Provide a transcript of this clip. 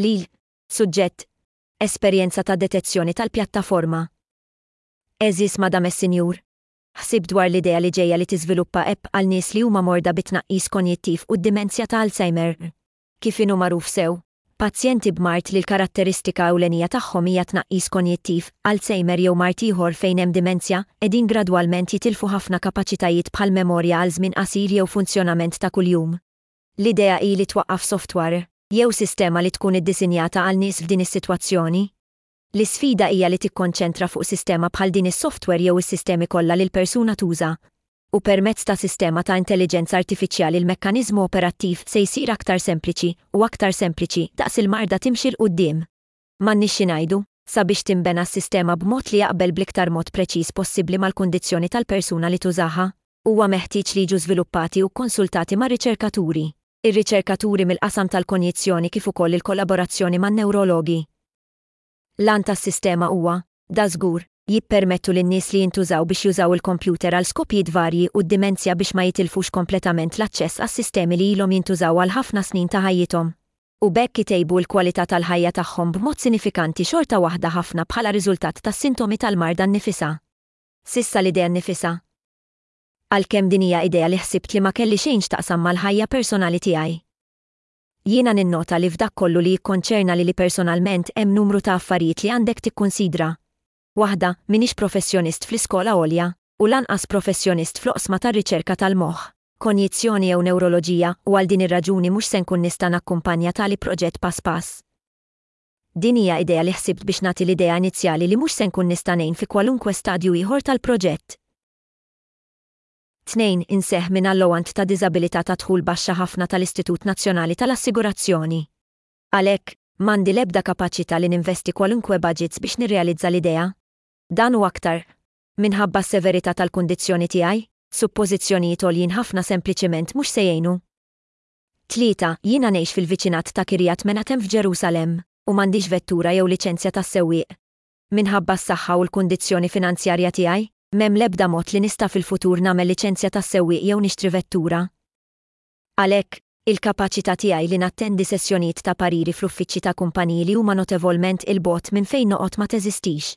lil, suġġett, esperjenza ta' detezzjoni tal-pjattaforma. Għeżież Madam e Sinjur, ħsib dwar l-idea li ġejja li tiżviluppa app għal nies li huma morda bi tnaqqis konjittiv u d-dimensja ta' Alzheimer. Kif inhu magħruf sew, pazjenti b'mard li l-karatteristika ewlenija tagħhom hija tnaqqis konjittiv, Alzheimer jew mard ieħor fejn hemm dimensja, qegħdin gradwalment jitilfu ħafna kapaċitajiet bħall-memorja għal żmien qasir jew funzjonament ta' kuljum. L-idea hi li twaqqaf software jew sistema li tkun iddisinjata għal nies f'din is-sitwazzjoni. L-isfida hija li tikkonċentra fuq sistema bħal din is-software jew is-sistemi kollha li l-persuna tuża, u permezz ta' sistema ta' intelliġenza artifiċjali l-mekkaniżmu operattiv se jsir aktar sempliċi u aktar sempliċi daqs il-marda timxi 'l quddiem. m'għandniex xi ngħidu, sabiex tinbena s-sistema b'mod li jaqbel bl-iktar mod preċiż possibbli mal-kundizzjoni tal-persuna li tużaha, huwa meħtieġ li jiġu żviluppati u kkonsultati mar-riċerkaturi, ir-riċerkaturi mill-qasam tal-konjizzjoni kif ukoll il-kollaborazzjoni man-newrologi. L-għan tas-sistema huwa da żgur, jippermettu lin-nies li jintużaw biex jużaw il-kompjuter għal skopijiet varji u d-dimensja biex ma jitilfux kompletament l-aċċess għas-sistemi li ilhom jintużaw għal ħafna snin ta' ħajjithom, u b'hekk itejbu l-kwalità tal-ħajja tagħhom b'mod sinifikanti xorta waħda ħafna bħala riżultat tas-sintomi tal-marda nnifisha. S'issa l-idea nnifisha. Għalkemm din hija idea li ħsibt li ma kelli xejn x'taqsam mal-ħajja personali tiegħi. Jiena ninnota li f'dak kollu li jikkonċerna lili personalment hemm numru ta' affarijiet li għandek tikkunsidra. Waħda, m'iniex professjonist fl-iskola għolja, u lanqas professjonist fl-oqsma tar-riċerka tal-moħħ, konjizzjoni jew newroloġija u għal din ir-raġuni mhux se nkun nista' nakkumpanja tali proġett pass pass. Din hija idea li ħsibt biex nagħti l-idea inizjali li mhux se nkun nista' ngħin fi kwalunkwe stadju ieħor tal-proġett. 2 inseħħ minn allowant ta' diżabilità ta' dħul baxxa ħafna tal-Istitut Nazzjonali tal-Assigurazzjoni. Għalhekk, m'għandi l-ebda kapaċità li ninvesti kwalunkwe baġits biex nirrealizza l-idea. Dan u aktar, minħabba s-severità tal-kundizzjoni tiegħi, suppożizzjonijiet għoljin ħafna sempliċement mhux se jgħinu. 3 jiena ngħix fil-viċinat ta' Kirjat Menachem f'Ġerusalemm, u m'għandix vettura jew liċenzja tas-sewwieq. Minħabba s-saħħa u l-kundizzjoni finanzjarja tiegħi, m'hemm l-ebda mod li nista' fil-futur nagħmel liċenzja ta' sewwieq jew nixtri vettura. Għalhekk, il-kapaċità tiegħi li nattendi sessjonijiet ta' pariri fl-uffiċċji ta' kumpaniji li huma notevolment 'il bogħod minn fejn noqgħod ma teżistix.